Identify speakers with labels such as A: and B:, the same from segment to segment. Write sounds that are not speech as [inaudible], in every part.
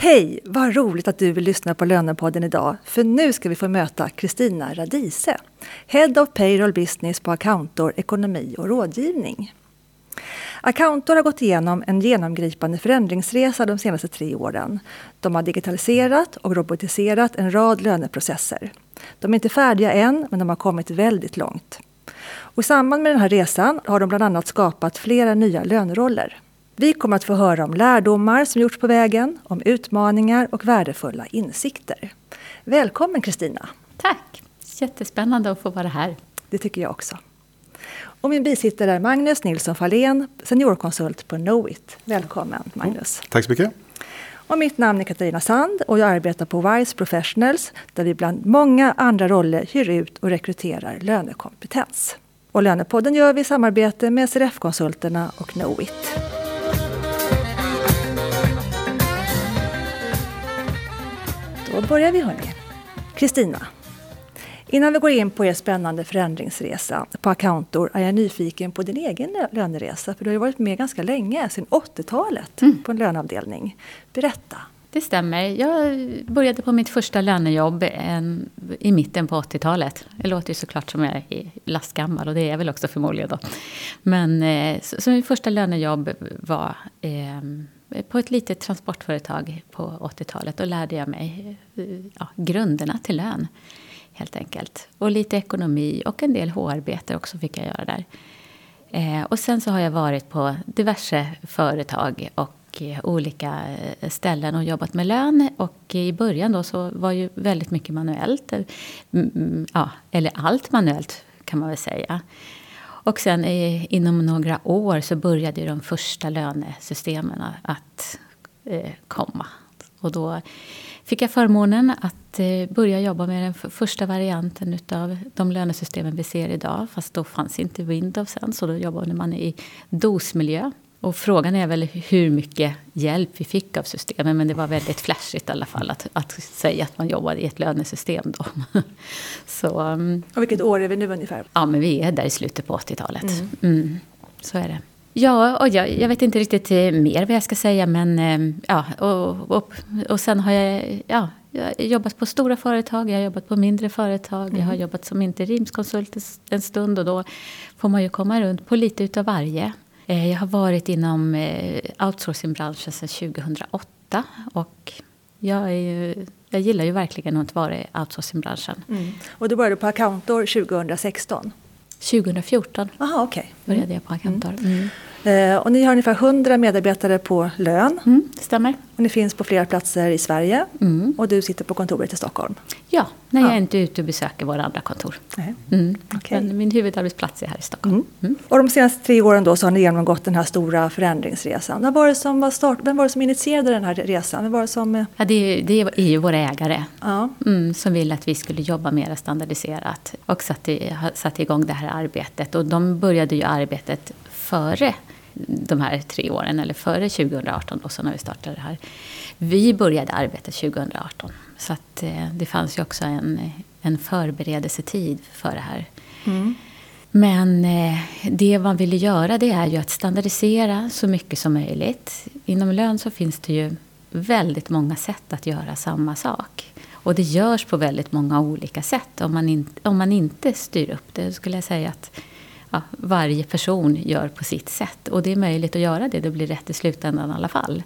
A: Hej! Vad roligt att du vill lyssna på Lönepodden idag, för nu ska vi få möta Kristina Radise, Head of Payroll Business på Accountor Ekonomi och rådgivning. Accountor har gått igenom en genomgripande förändringsresa de senaste tre åren. De har digitaliserat och robotiserat en rad löneprocesser. De är inte färdiga än, men de har kommit väldigt långt. Och I samband med den här resan har de bland annat skapat flera nya löneroller. Vi kommer att få höra om lärdomar som gjorts på vägen, om utmaningar och värdefulla insikter. Välkommen Kristina!
B: Tack! Jättespännande att få vara här.
A: Det tycker jag också. Och min bisittare är Magnus Nilsson Fahlén, seniorkonsult på Knowit. Välkommen Magnus!
C: Tack så mycket!
A: Och mitt namn är Katarina Sand och jag arbetar på Wise Professionals där vi bland många andra roller hyr ut och rekryterar lönekompetens. Och Lönepodden gör vi i samarbete med SRF-konsulterna och Knowit. Då börjar vi hörni. Kristina, innan vi går in på er spännande förändringsresa på Accountor är jag nyfiken på din egen löneresa. För du har ju varit med ganska länge, sedan 80-talet, mm. på en löneavdelning. Berätta.
B: Det stämmer. Jag började på mitt första lönejobb en, i mitten på 80-talet. Det låter ju såklart som jag är lastgammal och det är jag väl också förmodligen då. Men eh, så, så mitt första lönejobb var eh, på ett litet transportföretag på 80-talet. Då lärde jag mig eh, ja, grunderna till lön, helt enkelt. Och lite ekonomi och en del HR-arbete också fick jag göra där. Eh, och sen så har jag varit på diverse företag och och eh, olika eh, ställen och jobbat med lön. Och i början då så var ju väldigt mycket manuellt. Eh, ja, eller allt manuellt kan man väl säga. Och sen inom några år så började de första lönesystemen att komma. Och då fick jag förmånen att börja jobba med den första varianten utav de lönesystemen vi ser idag. Fast då fanns inte Windows än, så då jobbade man i DOS-miljö. Och frågan är väl hur mycket hjälp vi fick av systemen. Men det var väldigt flashigt i alla fall att, att säga att man jobbade i ett lönesystem då. [laughs]
A: Så, um, och vilket år är vi nu ungefär?
B: Ja, men vi är där i slutet på 80-talet. Mm. Mm, så är det. Ja, och jag, jag, vet inte riktigt eh, mer vad jag ska säga. Men ehm, ja, och, och, och sen har jag, ja, jag har jobbat på stora företag, jag har jobbat på mindre företag. Mm. Jag har mm. jobbat som interimskonsult en stund och då får man ju komma runt på lite utav varje. Eh, jag har varit inom eh, outsourcingbranschen sedan 2008. Och jag, ju, jag gillar ju verkligen att vara i outsourcingbranschen. Mm.
A: Och du började på Accountor 2016?
B: 2014
A: Aha, okay.
B: började mm. jag på Accountor. Mm.
A: mm. Eh, och ni har ungefär 100 medarbetare på lön.
B: Mm, stämmer.
A: Och ni finns på flera platser i Sverige. Mm. Och du sitter på kontoret i Stockholm.
B: Ja, när jag ja. inte är ute och besöker våra andra kontor. Mm. Okay. Men min huvudarbetsplats är här i Stockholm. Mm.
A: Mm. Och de senaste tre åren då så har ni genomgått den här stora förändringsresan. Vem var det som, var start, vem var det som initierade den här resan? Vem var det, som...
B: Ja, det, det är ju våra ägare ja. Mm, som ville att vi skulle jobba mer standardiserat och satte, satte igång det här arbetet. Och de började ju arbetet före de här tre åren, eller före 2018 då, så när vi startade det här. Vi började arbeta 2018. Så att, eh, det fanns ju också en, en förberedelsetid för det här. Mm. Men eh, det man ville göra det är ju att standardisera så mycket som möjligt. Inom lön så finns det ju väldigt många sätt att göra samma sak. Och det görs på väldigt många olika sätt. Om man, in, om man inte styr upp det skulle jag säga att ja, varje person gör på sitt sätt. Och det är möjligt att göra det, det blir rätt i slutändan i alla fall.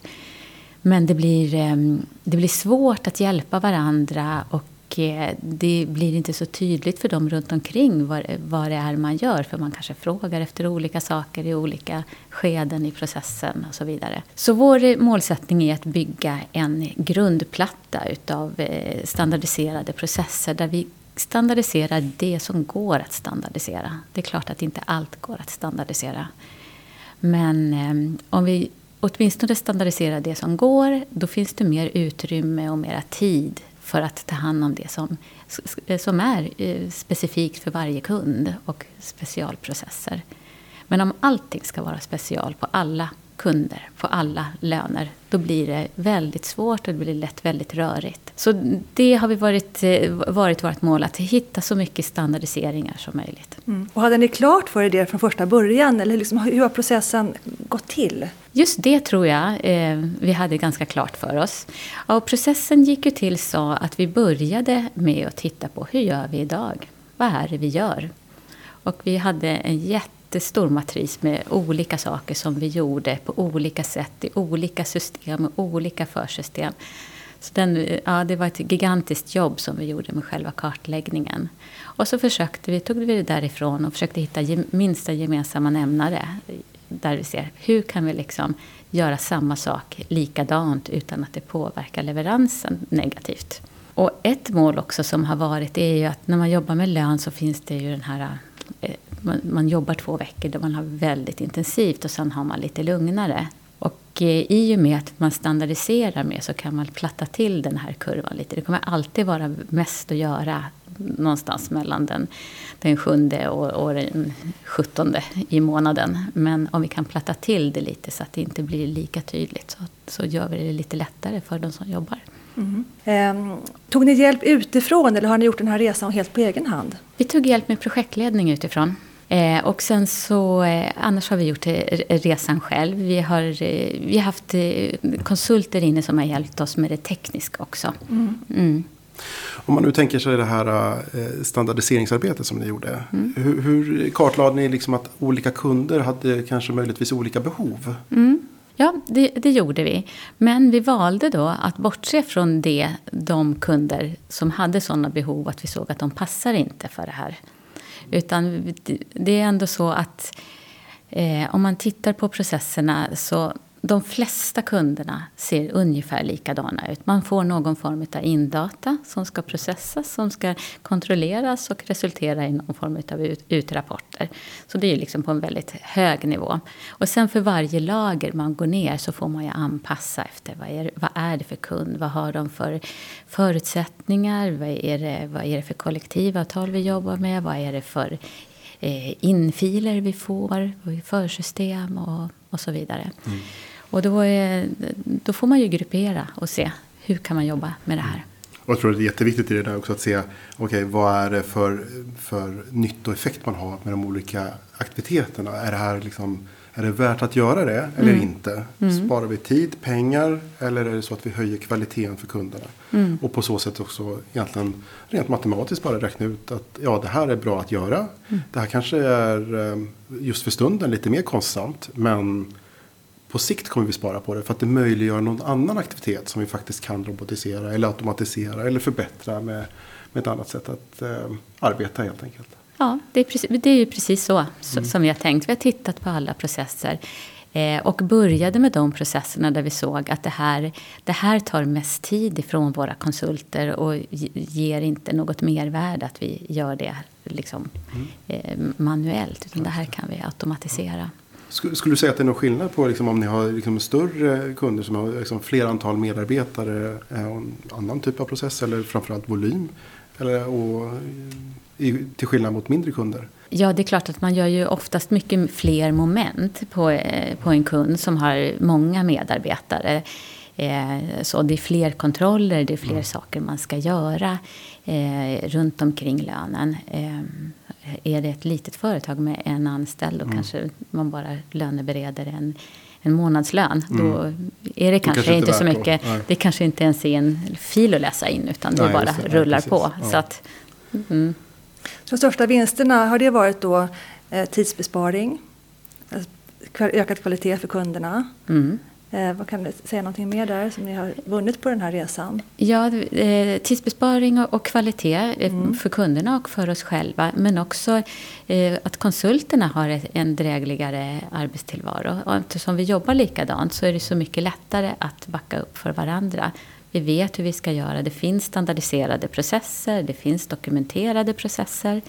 B: Men det blir, eh, det blir svårt att hjälpa varandra och eh, det blir inte så tydligt för dem runt omkring vad, vad det är man gör. För man kanske frågar efter olika saker i olika skeden i processen och så vidare. Så vår eh, målsättning är att bygga en grundplatta utav standardiserade processer där vi standardisera det som går att standardisera. Det är klart att inte allt går att standardisera. Men eh, om vi åtminstone standardiserar det som går, då finns det mer utrymme och mera tid för att ta hand om det som, som är eh, specifikt för varje kund och specialprocesser. Men om allting ska vara special på alla kunder på alla löner, då blir det väldigt svårt och det blir lätt väldigt rörigt. Så det har vi varit, eh, varit vårt mål, att hitta så mycket standardiseringar som möjligt.
A: Mm. Och hade ni klart för er det från första början, eller liksom, hur har processen gått till?
B: Just det tror jag eh, vi hade ganska klart för oss. Och processen gick ju till så att vi började med att titta på hur gör vi idag? Vad är det vi gör? Och vi hade en jättestor matris med olika saker som vi gjorde på olika sätt i olika system och olika försystem. Så den, ja, det var ett gigantiskt jobb som vi gjorde med själva kartläggningen. Och så försökte vi, tog vi det därifrån och försökte hitta minsta gemensamma nämnare. Där vi ser, hur kan vi liksom göra samma sak likadant utan att det påverkar leveransen negativt. Och ett mål också som har varit är ju att när man jobbar med lön så finns det ju den här eh, man, man jobbar två veckor där man har väldigt intensivt och sen har man lite lugnare. Och eh, i och med att man standardiserar mer så kan man platta till den här kurvan lite. Det kommer alltid vara mest att göra någonstans mellan den, den sjunde och, och den sjuttonde i månaden. Men om vi kan platta till det lite så att det inte blir lika tydligt så, så gör vi det lite lättare för de som jobbar. Mm.
A: Eh, tog ni hjälp utifrån eller har ni gjort den här resan helt på egen hand?
B: Vi tog hjälp med projektledning utifrån. Eh, och sen så, eh, annars har vi gjort eh, resan själv. Vi har, eh, vi har haft eh, konsulter inne som har hjälpt oss med det tekniska också. Mm. Mm.
C: Om man nu tänker sig det här eh, standardiseringsarbetet som ni gjorde. Mm. Hur, hur kartlade ni liksom att olika kunder hade kanske möjligtvis olika behov?
B: Mm. Ja, det, det, gjorde vi. Men vi valde då att bortse från det, de kunder som hade sådana behov att vi såg att de passar inte för det här. Utan det är ändå så att eh, om man tittar på processerna så de flesta kunderna ser ungefär likadana ut. Man får någon form av indata som ska processas, som ska kontrolleras och resultera i någon form av utrapporter. Så det är liksom på en väldigt hög nivå. Och sen för varje lager man går ner så får man ju anpassa efter vad är, vad är det för kund, vad har de för förutsättningar, vad är det, vad är det för kollektivavtal vi jobbar med, vad är det för eh, infiler vi får, försystem och, och så vidare. Mm. Och då, är, då får man ju gruppera och se hur kan man jobba med det här.
C: Och jag tror det är jätteviktigt i det där också att se okay, vad är det för, för nyttoeffekt man har med de olika aktiviteterna. Är det här liksom, är det värt att göra det eller mm. inte? Mm. Sparar vi tid, pengar eller är det så att vi höjer kvaliteten för kunderna? Mm. Och på så sätt också egentligen rent matematiskt bara räkna ut att ja, det här är bra att göra. Mm. Det här kanske är eh, just för stunden lite mer kostsamt men på sikt kommer vi spara på det för att det möjliggör någon annan aktivitet som vi faktiskt kan robotisera eller automatisera eller förbättra med, med ett annat sätt att eh, arbeta helt enkelt.
B: Ja, det är, precis, det är ju precis så, mm. som vi har tänkt. Vi har tittat på alla processer eh, och började med de processerna där vi såg att det här, det här tar mest tid ifrån våra konsulter och ger inte något mervärde att vi gör det liksom, mm. eh, manuellt. Utan det här kan vi automatisera.
C: Skulle, du säga att det är någon skillnad på liksom, om ni har liksom, större kunder som har liksom, fler antal medarbetare eh, och en annan typ av process eller framförallt volym? Eller, och, i, till skillnad mot mindre kunder?
B: Ja, det är klart att man gör ju oftast mycket fler moment på, eh, på en kund som har många medarbetare. Eh, så det är fler kontroller, det är fler mm. saker man ska göra eh, runt omkring lönen. Eh, är det ett litet företag med en anställd och mm. kanske man bara lönebereder en, en månadslön. Mm. Då är det kanske, kanske inte, inte så mycket. Och, det kanske inte ens är en fil att läsa in utan det bara det, rullar nej, på. Ja. Så att,
A: mm. De största vinsterna, har det varit då eh, tidsbesparing, ökad kvalitet för kunderna, mm. Eh, vad kan du säga någonting mer där som ni har vunnit på den här resan?
B: Ja, eh, tidsbesparing och, och kvalitet eh, mm. för kunderna och för oss själva. Men också eh, att konsulterna har ett, en drägligare arbetstillvaro. Och eftersom vi jobbar likadant så är det så mycket lättare att backa upp för varandra. Vi vet hur vi ska göra. Det finns standardiserade processer, det finns dokumenterade processer.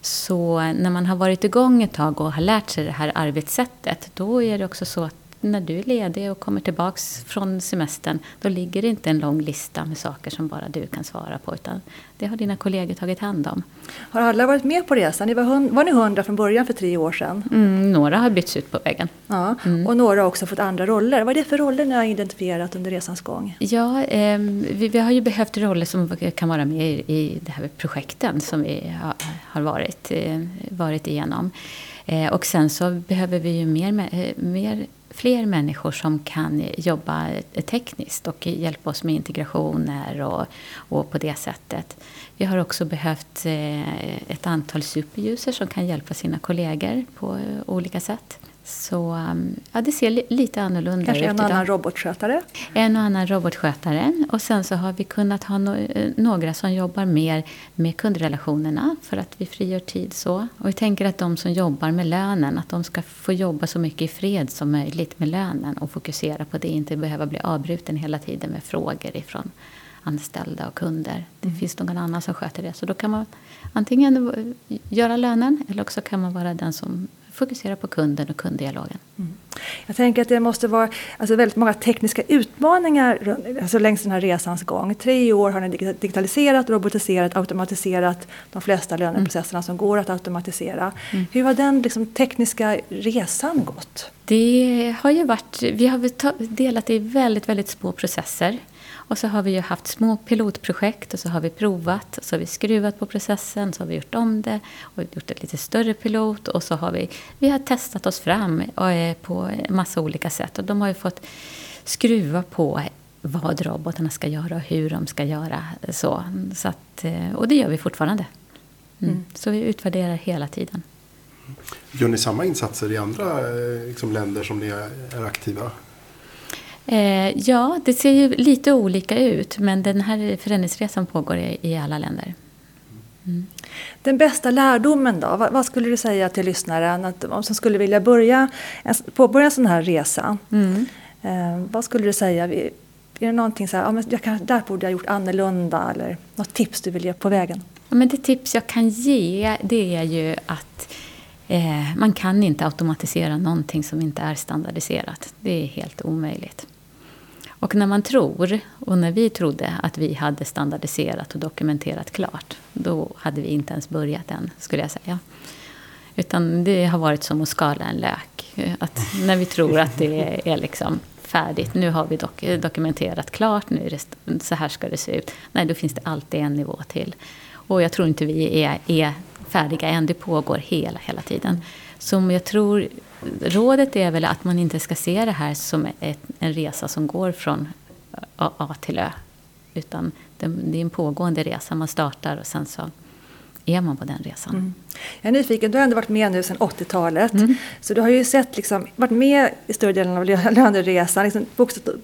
B: Så när man har varit igång ett tag och har lärt sig det här arbetssättet, då är det också så att när du är ledig och kommer tillbaks från semestern, då ligger det inte en lång lista med saker som bara du kan svara på, utan det har dina kollegor tagit hand om.
A: Har alla varit med på resan? Ni var, var ni hundra från början för tre år sedan?
B: Mm, några har bytts ut på vägen.
A: Ja, mm. Och några har också fått andra roller. Vad är det för roller ni har identifierat under resans gång?
B: Ja, eh, vi, vi, har ju behövt roller som kan vara med i, i de här projekten som vi har, har varit, eh, varit igenom. Eh, och sen så behöver vi ju mer, eh, mer, fler människor som kan jobba tekniskt och hjälpa oss med integrationer och, och på det sättet. Vi har också behövt eh, ett antal superuser som kan hjälpa sina kollegor på olika sätt. Så um, ja, det ser lite annorlunda
A: Kanske
B: ut
A: Kanske en och annan robotskötare?
B: En och annan robotskötare. Och sen så har vi kunnat ha no eh, några som jobbar mer med kundrelationerna för att vi frigör tid så. Och vi tänker att de som jobbar med lönen, att de ska få jobba så mycket i fred som möjligt med lönen och fokusera på det, inte behöva bli avbruten hela tiden med frågor ifrån anställda och kunder. Det mm. finns någon annan som sköter det. Så då kan man antingen göra lönen eller också kan man vara den som fokusera på kunden och kunddialogen. Mm.
A: Jag tänker att det måste vara alltså väldigt många tekniska utmaningar alltså längs den här resans gång. Tre år har ni digitaliserat, robotiserat, automatiserat de flesta löneprocesserna mm. som går att automatisera. Mm. Hur har den liksom, tekniska resan gått?
B: Det har ju varit, vi har delat det i väldigt, väldigt små processer. Och så har vi ju haft små pilotprojekt och så har vi provat. Så har vi skruvat på processen, så har vi gjort om det och gjort ett lite större pilot. Och så har vi, vi har testat oss fram på massa olika sätt. Och de har ju fått skruva på vad robotarna ska göra och hur de ska göra. Så, så att, och det gör vi fortfarande. Mm. Mm. Så vi utvärderar hela tiden.
C: Gör ni samma insatser i andra eh, liksom, länder som ni är aktiva?
B: Eh, ja, det ser ju lite olika ut men den här förändringsresan pågår i, i alla länder.
A: Mm. Den bästa lärdomen då? Vad, vad, skulle du säga till lyssnaren att, om som skulle vilja börja, påbörja en sån här resa? Mm. Eh, vad skulle du säga? Är det någonting så här, ja, men jag kan, där borde jag gjort annorlunda eller något tips du vill ge på vägen?
B: Ja, men det tips jag kan ge det är ju att eh, man kan inte automatisera någonting som inte är standardiserat. Det är helt omöjligt. Och när man tror, och när vi trodde att vi hade standardiserat och dokumenterat klart, då hade vi inte ens börjat än, skulle jag säga. Utan det har varit som att skala en lök. Att när vi tror att det är liksom färdigt, nu har vi dok dokumenterat klart, nu är det, så här ska det se ut. Nej, då finns det alltid en nivå till. Och jag tror inte vi är, är färdiga än, det pågår hela, hela tiden. Så jag tror rådet är väl att man inte ska se det här som ett, en resa som går från A till Ö. Utan det, det är en pågående resa. Man startar och sen så är man på den resan. Mm.
A: Jag är nyfiken, du har ändå varit med nu sedan 80-talet. Mm. Så du har ju sett, liksom, varit med i större delen av [laughs] löneresan. Liksom,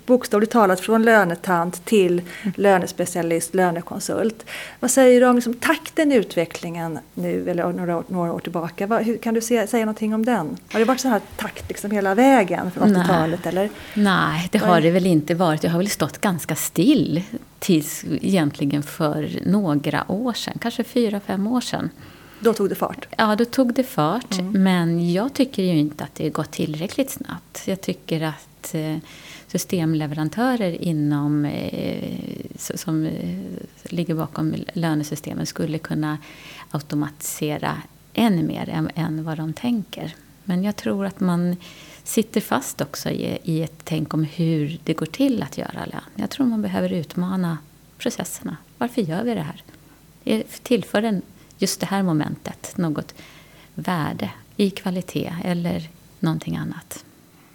A: bokstavligt talat från lönetant till mm. lönespecialist, lönekonsult. Vad säger du om liksom, takten i utvecklingen nu, eller några, några år tillbaka? Vad, hur, kan du se, säga någonting om den? Har det varit så här takt liksom, hela vägen från 80-talet?
B: Nej. Nej, det har det väl inte varit. Det har väl stått ganska still tills egentligen för några år sedan, kanske fyra, fem år sedan.
A: Då tog det fart?
B: Ja, då tog det fart. Mm. Men jag tycker ju inte att det gått tillräckligt snabbt. Jag tycker att eh, systemleverantörer inom, eh, som eh, ligger bakom lönesystemen skulle kunna automatisera ännu mer än vad de tänker. Men jag tror att man sitter fast också i ett tänk om hur det går till att göra lön. Jag tror man behöver utmana processerna. Varför gör vi det här? Tillför den just det här momentet något värde i kvalitet eller någonting annat.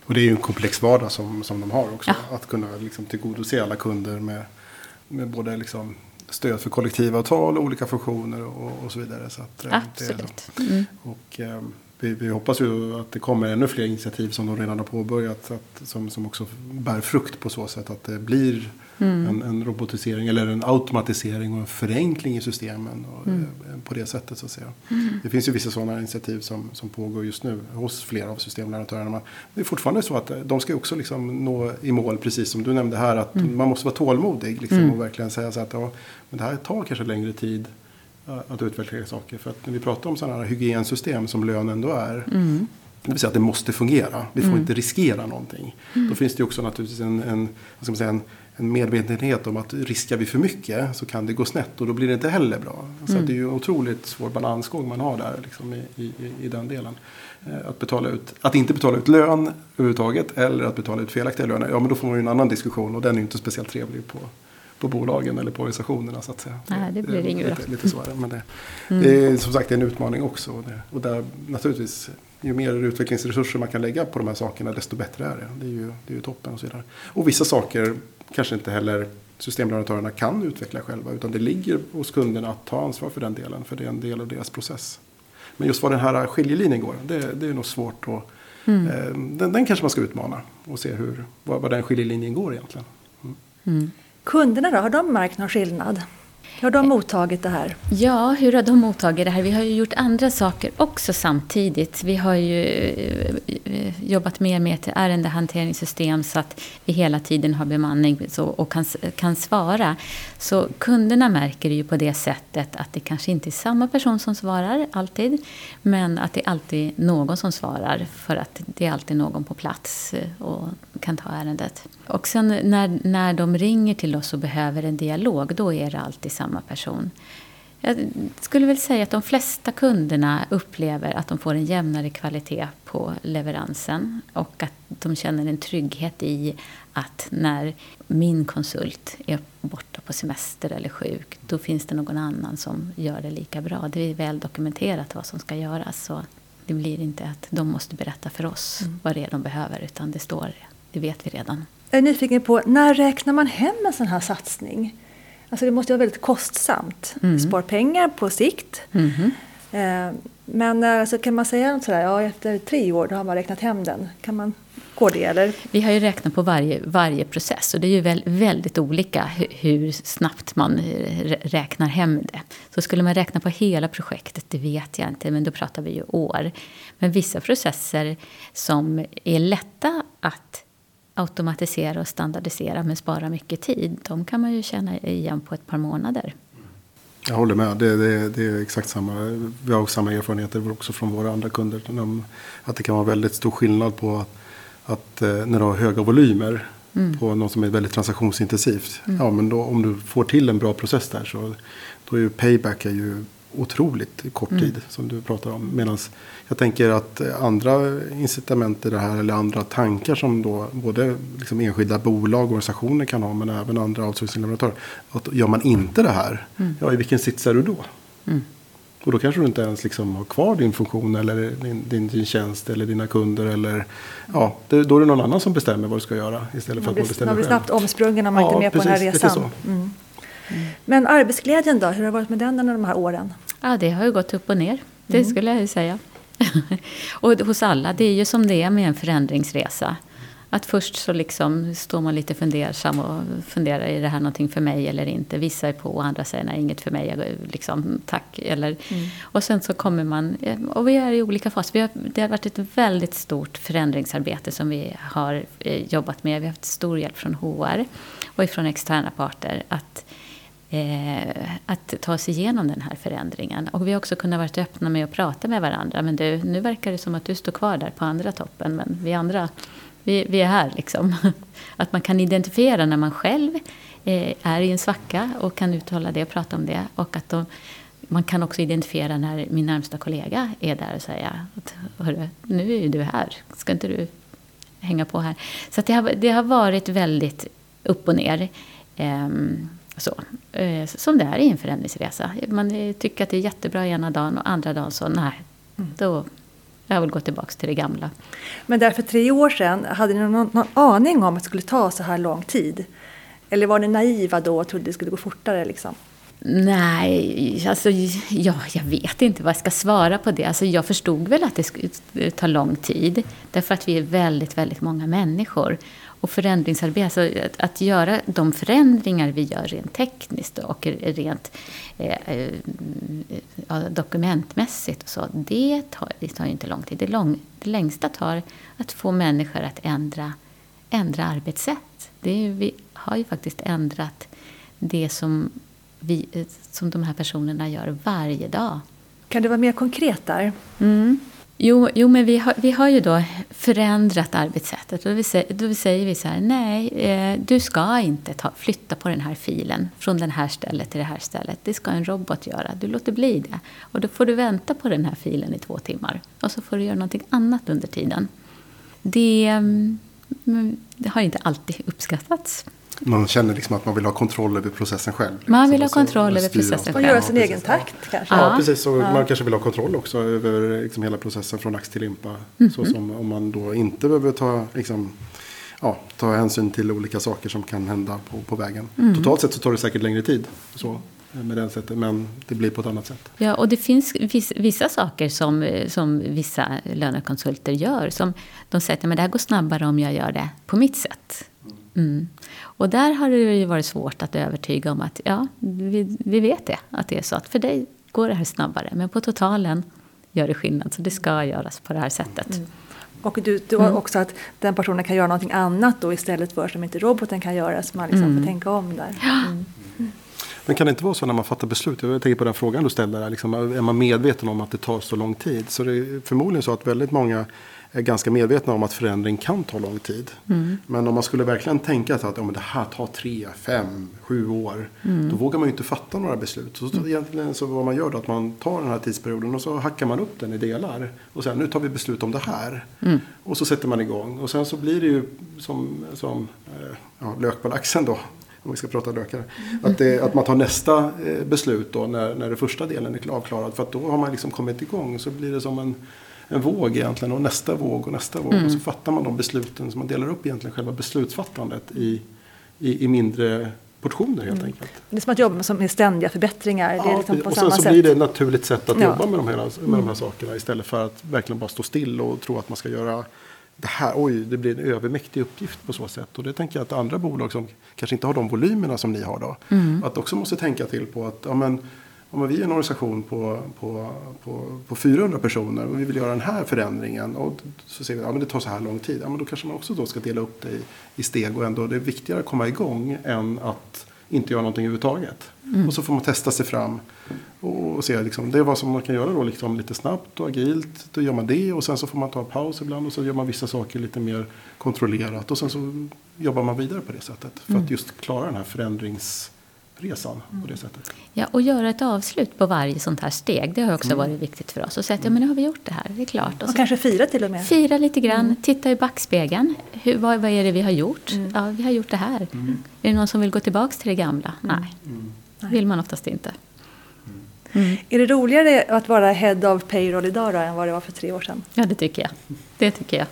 C: Och det är ju en komplex vardag som, som de har också. Ja. Att kunna liksom tillgodose alla kunder med, med både liksom stöd för kollektivavtal, olika funktioner och, och så vidare. Så att,
B: eh, Absolut. Mm.
C: Och, um, vi, vi, hoppas ju att det kommer ännu fler initiativ som de redan har påbörjat. Att, som, som också bär frukt på så sätt att det blir mm. en, en, robotisering eller en automatisering och en förenkling i systemen. Och, mm. Eh, på det sättet så att säga. Mm. Det finns ju vissa sådana initiativ som, som pågår just nu hos flera av systemleverantörerna. det är fortfarande så att de ska också liksom nå i mål precis som du nämnde här. Att mm. man måste vara tålmodig liksom, mm. och verkligen säga så att ja, men det här tar kanske längre tid att utveckla saker. För att när vi pratar om sådana här hygiensystem som lön ändå är. Mm. Det vill säga att det måste fungera. Vi får mm. inte riskera någonting. Mm. Då finns det också naturligtvis en, en, vad ska man säga, en, en medvetenhet om att riskar vi för mycket så kan det gå snett och då blir det inte heller bra. Så mm. det är ju en otroligt svår balansgång man har där liksom, i, i, i den delen. Eh, att, betala ut, att inte betala ut lön överhuvudtaget eller att betala ut felaktiga löner. Ja men då får man ju en annan diskussion och den är ju inte speciellt trevlig på, på bolagen eller på organisationerna så att säga.
B: Nej, det blir det inget
C: lite, lite svårare. Men det, mm. det är som sagt en utmaning också. Och, det, och där naturligtvis ju mer utvecklingsresurser man kan lägga på de här sakerna desto bättre är det. Det är ju, det är ju toppen och så vidare. Och vissa saker kanske inte heller systemleverantörerna kan utveckla själva utan det ligger hos kunderna att ta ansvar för den delen för det är en del av deras process. Men just var den här skiljelinjen går, det, det är nog svårt att mm. eh, den, den, kanske man ska utmana och se hur, var, var den skiljelinjen går egentligen. Mm.
A: Mm. Kunderna då, har de märkt någon skillnad? Hur har de mottagit det här?
B: Ja, hur har de mottagit det här? Vi har ju gjort andra saker också samtidigt. Vi har ju eh, jobbat mer med ett ärendehanteringssystem så att vi hela tiden har bemanning och kan, kan svara. Så kunderna märker ju på det sättet att det kanske inte är samma person som svarar alltid, men att det är alltid någon som svarar för att det är alltid någon på plats eh, och kan ta ärendet. Och sen när, när de ringer till oss och behöver en dialog, då är det alltid samma samma person. Jag skulle väl säga att de flesta kunderna upplever att de får en jämnare kvalitet på leveransen och att de känner en trygghet i att när min konsult är borta på semester eller sjuk, då finns det någon annan som gör det lika bra. Det är väl dokumenterat vad som ska göras. Så det blir inte att de måste berätta för oss mm. vad det är de behöver, utan det står, det vet vi redan.
A: Jag är nyfiken på, när räknar man hem en sån här satsning? Alltså det måste vara väldigt kostsamt. Mm. Spar pengar på sikt. Mm. Eh, men alltså, kan man säga något sådär, ja efter tre år då har man räknat hem den. Kan man gå det eller?
B: Vi har ju räknat på varje, varje process och det är ju väl, väldigt olika hur, hur, snabbt man räknar hem det. Så skulle man räkna på hela projektet, det vet jag inte, men då pratar vi ju år. Men vissa processer som är lätta att automatisera och standardisera men spara mycket tid. De kan man ju känna igen på ett par månader.
C: Jag håller med. Det, det, det är exakt samma. Vi har också samma erfarenheter också från våra andra kunder. Att det kan vara väldigt stor skillnad på att, att eh, när du har höga volymer mm. på något som är väldigt transaktionsintensivt. Mm. Ja, men då, om du får till en bra process där så då är ju payback är ju otroligt kort mm. tid mm. som du pratar om. Medan jag tänker att andra incitament i det här eller andra tankar som då både liksom enskilda bolag och organisationer kan ha men även andra outsourcingleverantörer. Att gör man inte det här, mm. ja i vilken sits är du då? Mm. Och då kanske du inte ens liksom har kvar din funktion eller din, din, din tjänst eller dina kunder. Eller, ja, det, då är det någon annan som bestämmer vad du ska göra istället för att man bestämmer.
A: Man blir snabbt omsprungen om man ja, inte är med precis, på den här resan. Mm. Men arbetsglädjen då, hur har det varit med den under de här åren?
B: Ja, det har ju gått upp och ner. Det mm. skulle jag säga. [laughs] och hos alla, det är ju som det är med en förändringsresa. Att först så liksom står man lite fundersam och funderar, är det här någonting för mig eller inte? Vissa är på och andra säger, nej inget för mig, liksom, tack. Eller, mm. Och sen så kommer man, och vi är i olika faser. Vi har, det har varit ett väldigt stort förändringsarbete som vi har eh, jobbat med. Vi har haft stor hjälp från HR och ifrån externa parter. Att eh, att ta sig igenom den här förändringen. Och vi har också kunnat vara öppna med att prata med varandra. Men du, nu verkar det som att du står kvar där på andra toppen, men vi andra, vi, vi är här liksom. [laughs] Att man kan identifiera när man själv eh, är i en svacka och kan uttala det och prata om det. Och att de, man kan också identifiera när min närmsta kollega är där och säga att nu är ju du här, ska inte du hänga på här? Så det, har, det har varit väldigt upp och ner. Um, så, eh, som det är i en förändringsresa. Man tycker att det är jättebra ena dagen och andra dagen så nej, mm. då jag vill gå tillbaka till det gamla.
A: Men där för tre år sedan, hade ni någon, någon aning om att det skulle ta så här lång tid? Eller var ni naiva då och trodde det skulle gå fortare? Liksom?
B: Nej, alltså, ja, jag vet inte vad jag ska svara på det. Alltså, jag förstod väl att det skulle ta lång tid. Därför att vi är väldigt, väldigt många människor och förändringsarbete, alltså att, att, göra de förändringar vi gör rent tekniskt och rent eh, eh dokumentmässigt och så, det tar, det tar inte lång tid. Det, lång, det längsta tar att få människor att ändra, ändra arbetssätt. Det är, vi har ju faktiskt ändrat det som, vi, som de här personerna gör varje dag.
A: Kan du vara mer konkret där?
B: Mm. Jo, jo men vi har, vi har ju då förändrat arbetssättet. Och då säger vi så här, nej, eh, du ska inte ta, flytta på den här filen från det här stället till det här stället. Det ska en robot göra. Du låter bli det. Och då får du vänta på den här filen i två timmar. Och så får du göra någonting annat under tiden. Det, mm, det har inte alltid uppskattats.
C: Man känner liksom att man vill ha kontroll över processen själv.
B: Man vill ha kontroll över processen själv.
A: Och göra sin ja, egen takt kanske.
C: Ja, precis. Och ja. man kanske vill ha kontroll också över liksom hela processen från ax till limpa. Mm. Så som om man då inte behöver ta, liksom, ja, ta hänsyn till olika saker som kan hända på, på vägen. Mm. Totalt sett så tar det säkert längre tid. Så med den sättet, men det blir på ett annat sätt.
B: Ja, och det finns vissa, vissa saker som, som vissa lönekonsulter gör. Som de säger att det här går snabbare om jag gör det på mitt sätt. Mm. Och där har det ju varit svårt att övertyga om att ja, vi, vi vet det, att det är så att för dig går det här snabbare, men på totalen gör det skillnad, så det ska göras på det här sättet. Mm.
A: Och du, du har mm. också att den personen kan göra någonting annat då istället för som inte roboten kan göra, så man liksom mm. får tänka om där. Mm.
C: Men kan det inte vara så när man fattar beslut? Jag tänker på den frågan du ställde där. Liksom, är man medveten om att det tar så lång tid? Så det är förmodligen så att väldigt många är ganska medvetna om att förändring kan ta lång tid. Mm. Men om man skulle verkligen tänka sig att ja, men det här tar tre, fem, sju år. Mm. Då vågar man ju inte fatta några beslut. Så mm. egentligen så vad man gör då att man tar den här tidsperioden och så hackar man upp den i delar. Och sen nu tar vi beslut om det här. Mm. Och så sätter man igång. Och sen så blir det ju som, som eh, ja, lök på laxen då om vi ska prata lökar. Att, det, att man tar nästa eh, beslut då när, när den första delen är avklarad. För att då har man liksom kommit igång. Så blir det som en, en våg egentligen och nästa våg och nästa våg. Mm. Och så fattar man de besluten. Så man delar upp egentligen själva beslutsfattandet i, i, i mindre portioner helt mm. enkelt.
A: Det är som att jobba med ständiga förbättringar.
C: Ja, det är liksom på och sen så blir det ett naturligt sätt att ja. jobba med, de här, med mm. de här mm. sakerna istället för att verkligen bara stå still och tro att man ska göra det här, oj, det blir en övermäktig uppgift på så sätt. Och det tänker jag att andra bolag som kanske inte har de volymerna som ni har då, mm. att också måste tänka till på att ja, men, om vi är en organisation på, på, på, på 400 personer och vi vill göra den här förändringen och så säger vi att ja, det tar så här lång tid. Ja, men då kanske man också då ska dela upp det i, i steg och ändå det är viktigare att komma igång än att inte göra någonting överhuvudtaget. Mm. Och så får man testa sig fram och se liksom, det är vad som man kan göra då liksom, lite snabbt och agilt. Då gör man det och sen så får man ta paus ibland och så gör man vissa saker lite mer kontrollerat och sen så jobbar man vidare på det sättet för mm. att just klara den här förändrings resan på det sättet.
B: Ja, och göra ett avslut på varje sånt här steg. Det har också mm. varit viktigt för oss. Och säga att ja, men nu har vi gjort det här, det är klart.
A: Och, och kanske fira till och med.
B: Fira lite grann, mm. titta i backspegeln. Hur, vad, vad är det vi har gjort? Mm. Ja, vi har gjort det här. Mm. Är det någon som vill gå tillbaka till det gamla? Mm. Nej, det vill man oftast inte.
A: Mm. Är det roligare att vara head of payroll idag då, än vad det var för tre år sedan?
B: Ja, det tycker jag. Det tycker jag.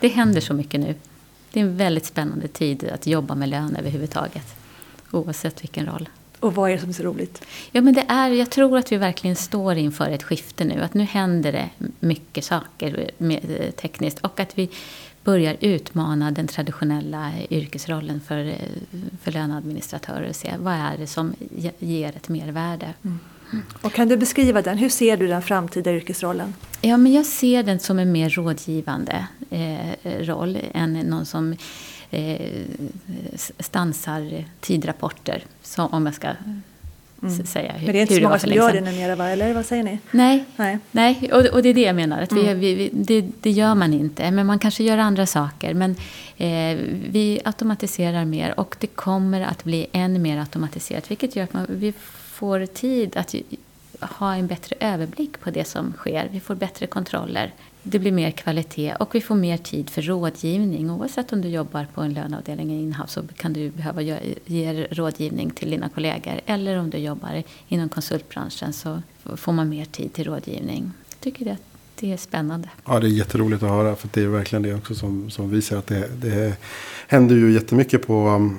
B: Det händer så mycket nu. Det är en väldigt spännande tid att jobba med lön överhuvudtaget. Oavsett vilken roll.
A: Och vad är det som är så roligt?
B: Ja, men det är, jag tror att vi verkligen står inför ett skifte nu. Att nu händer det mycket saker med, tekniskt. Och att vi börjar utmana den traditionella yrkesrollen för, för löneadministratörer. Och se vad är det som ger ett mervärde. Mm.
A: Och kan du beskriva den? Hur ser du den framtida yrkesrollen?
B: Ja, men jag ser den som en mer rådgivande eh, roll än någon som eh, stansar tidrapporter. Så, om jag ska mm. säga hur,
A: Men det är inte så många som gör det numera, va? eller vad säger ni?
B: Nej, Nej. Nej. Och, och det är det jag menar. Att vi, mm. vi, vi, det, det, gör man inte, men man kanske gör andra saker. Men eh, vi automatiserar mer och det kommer att bli än mer automatiserat. Vilket gör att man, vi får tid att ha en bättre överblick på det som sker. Vi får bättre kontroller. Det blir mer kvalitet och vi får mer tid för rådgivning. Oavsett om du jobbar på en löneavdelning i inhouse så kan du behöva ge rådgivning till dina kollegor. Eller om du jobbar inom konsultbranschen så får man mer tid till rådgivning. Jag tycker det, det är spännande.
C: Ja, det är jätteroligt att höra. För det är verkligen det också som, som visar att det, det händer ju jättemycket på um,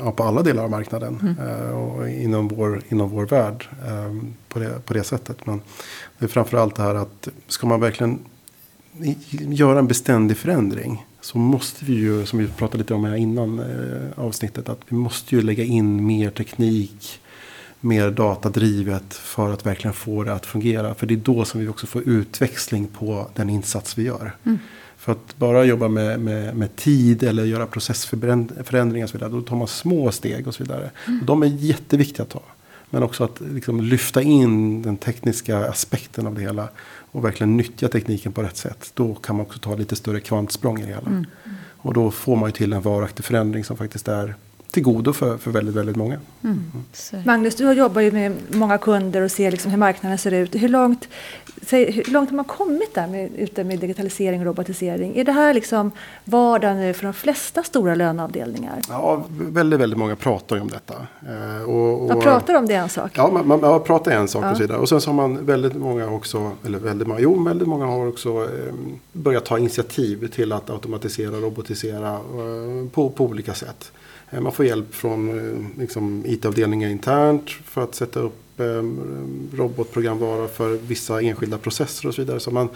C: ja, på alla delar av marknaden. Mm. Eh, och inom vår, inom vår värld eh, på, det, på det sättet. Men det är framförallt det här att ska man verkligen göra en beständig förändring. Så måste vi ju, som vi pratade lite om här innan eh, avsnittet. Att vi måste ju lägga in mer teknik. Mer datadrivet för att verkligen få det att fungera. För det är då som vi också får utväxling på den insats vi gör. Mm. För att bara jobba med, med, med tid eller göra processförändringar och så vidare. Då tar man små steg och så vidare. Mm. Och de är jätteviktiga att ta. Men också att liksom lyfta in den tekniska aspekten av det hela. Och verkligen nyttja tekniken på rätt sätt. Då kan man också ta lite större kvantsprång i det hela. Mm. Och då får man ju till en varaktig förändring som faktiskt är till godo för, för väldigt, väldigt många. Mm.
A: Mm. Magnus, du jobbar ju med många kunder och ser liksom hur marknaden ser ut. Hur långt, säg, hur långt har man kommit där med, ute med digitalisering och robotisering? Är det här liksom vardag nu för de flesta stora löneavdelningar?
C: Ja, väldigt, väldigt många pratar ju om detta.
A: Eh, och, och, man pratar om det är en sak?
C: Ja, man, man, man pratar en sak ja. och så vidare. Och sen så har man väldigt många också, eller väldigt många, jo väldigt många har också eh, börjat ta initiativ till att automatisera, robotisera eh, på, på olika sätt. Eh, man får hjälp från eh, liksom, IT-avdelningar internt för att sätta upp robotprogramvara för vissa enskilda processer och så vidare. Så man,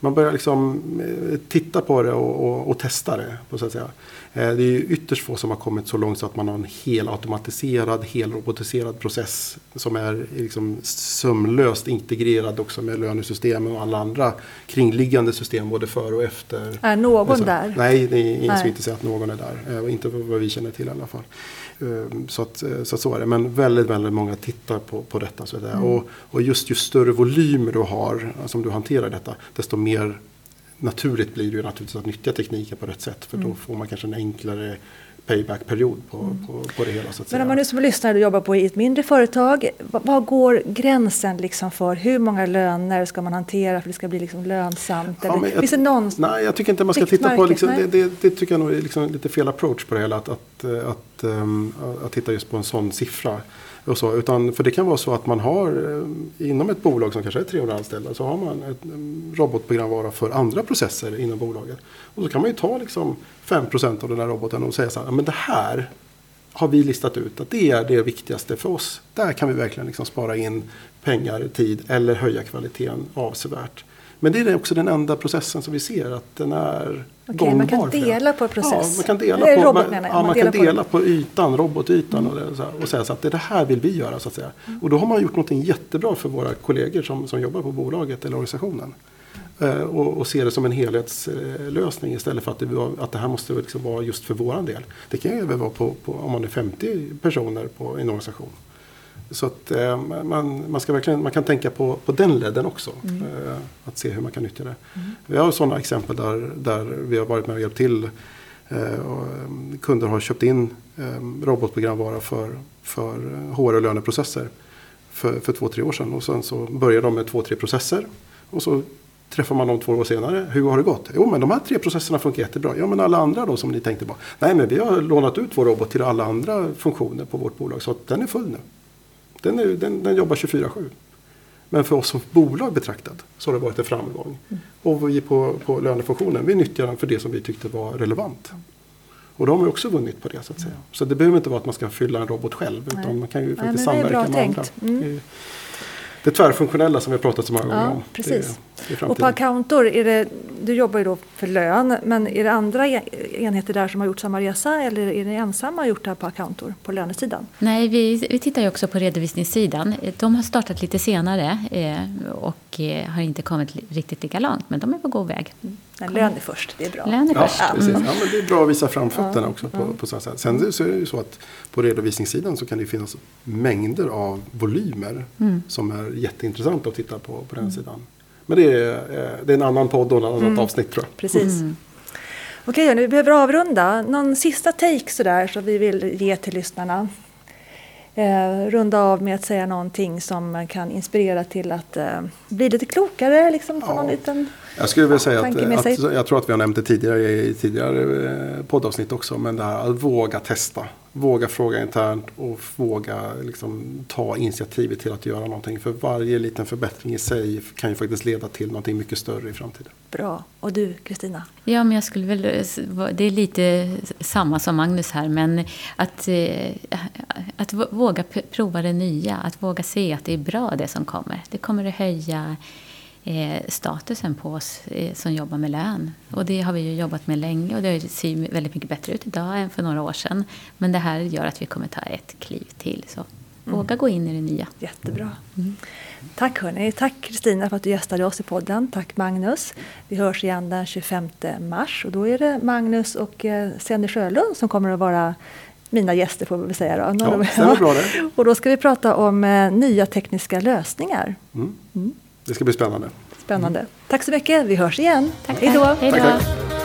C: man börjar liksom titta på det och, och, och testa det. På så att säga. Det är ytterst få som har kommit så långt så att man har en hel automatiserad, hel robotiserad process som är liksom sömlöst integrerad också med lönesystemen och alla andra kringliggande system både före och efter.
A: Är någon alltså, där?
C: Nej, det är ingen som inte säger att någon är där. Inte vad vi känner till i alla fall. Ehm, så, att, så, att så är det. Men väldigt, väldigt många tittar på, på detta. Så mm. och, och just ju större volymer du har, som du hanterar detta, desto mer naturligt blir det ju naturligtvis att nyttja tekniken på rätt sätt. För mm. då får man kanske en enklare payback-period på, mm. på, på, det hela. Så att
A: Men om man nu som lyssnar och jobbar på i ett mindre företag, vad går gränsen liksom för hur många löner ska man hantera för att det ska bli liksom lönsamt? Ja, jag, Finns det någon
C: nej, jag tycker inte man ska titta på, liksom, det, det, det, tycker jag nog är liksom lite fel approach på det hela. Att, att, att, um, att titta just på en sån siffra. Och så, utan, för det kan vara så att man har eh, inom ett bolag som kanske är 300 anställda så har man ett mm, robotprogramvara för andra processer inom bolaget. Och så kan man ju ta liksom 5% av den här roboten och säga så här, men det här har vi listat ut att det är det viktigaste för oss. Där kan vi verkligen liksom spara in pengar, tid eller höja kvaliteten avsevärt. Men det är också den enda processen som vi ser att den är
A: Okej, gångbar. Man kan dela på process?
C: Ja, man kan dela, på, man, ja, man, man kan dela på, på ytan, robotytan mm. och, det, här, och säga så att det, det här vill vi göra. Så att säga. Mm. Och då har man gjort något jättebra för våra kollegor som, som jobbar på bolaget eller organisationen. Eh, och, och se det som en helhetslösning istället för att det, att det här måste liksom vara just för våran del. Det kan ju även vara på, på, om man är 50 personer på en organisation. Så att eh, man, man, ska verkligen, man kan tänka på, på den ledden också. Mm. Eh, att se hur man kan nyttja det. Mm. Vi har sådana exempel där, där vi har varit med och hjälpt till. Eh, och kunder har köpt in robotprogramvara för, för HR och löneprocesser för, för två, tre år sedan. Och sen så börjar de med två, tre processer. Och så träffar man dem två år senare. Hur har det gått? Jo, men de här tre processerna funkar jättebra. Ja, men alla andra då som ni tänkte på? Nej, men vi har lånat ut vår robot till alla andra funktioner på vårt bolag. Så att den är full nu. Den, är, den, den jobbar 24-7. Men för oss som bolag betraktat så har det varit en framgång. Mm. Och vi på, på lönefunktionen, vi nyttjar den för det som vi tyckte var relevant. Och de har också vunnit på det så att säga. Så det behöver inte vara att man ska fylla en robot själv. Nej. Utan man kan ju faktiskt Nej, samverka med andra. Mm det tvärfunktionella som vi har pratat så många gånger
A: ja,
C: om.
A: Precis. Det, och på Accountor, är det, du jobbar ju då för lön, men är det andra enheter där som har gjort samma resa eller är ni ensamma gjort det här på Accountor, på lönesidan?
B: Nej, vi, vi tittar ju också på redovisningssidan. De har startat lite senare eh, och eh, har inte kommit riktigt lika långt, men de är på god väg.
A: Mm. Nej, lön är först, det är bra.
B: Lön är
C: ja,
B: först.
C: Precis. Ja, men det är bra att visa framfötterna ja. också på, på så sätt. Sen så är det ju så att på redovisningssidan så kan det finnas mängder av volymer mm. som är jätteintressanta att titta på på den mm. sidan. Men det är, eh, det är en annan podd och ett annat mm. avsnitt tror jag.
A: Precis. Mm. Okej, nu behöver avrunda. Någon sista take sådär som vi vill ge till lyssnarna? Eh, runda av med att säga någonting som kan inspirera till att eh, bli lite klokare. Liksom, ja. någon liten
C: jag skulle vilja säga att, att, jag tror att vi har nämnt det tidigare i tidigare eh, poddavsnitt också. Men det här att våga testa. Våga fråga internt och våga liksom, ta initiativet till att göra någonting. För varje liten förbättring i sig kan ju faktiskt leda till någonting mycket större i framtiden.
A: Bra. Och du Kristina?
B: Ja, men jag skulle väl, det är lite samma som Magnus här. Men att, eh, att våga prova det nya. Att våga se att det är bra det som kommer. Det kommer att höja eh, statusen på oss eh, som jobbar med lön. Och det har vi ju jobbat med länge och det ser väldigt mycket bättre ut idag än för några år sedan. Men det här gör att vi kommer ta ett kliv till. Så mm. våga gå in i det nya.
A: Jättebra. Mm. Tack hörni. Tack Kristina för att du gästade oss i podden. Tack Magnus. Vi hörs igen den 25 mars och då är det Magnus och eh, Senny Sjölund som kommer att vara mina gäster får vi väl säga då.
C: Ja, stämmer bra det. [laughs]
A: Och då ska vi prata om eh, nya tekniska lösningar.
C: Mm. Det ska bli spännande.
A: Spännande. Tack så mycket. Vi hörs igen.
B: Tack, Hej då.
C: Tack, tack.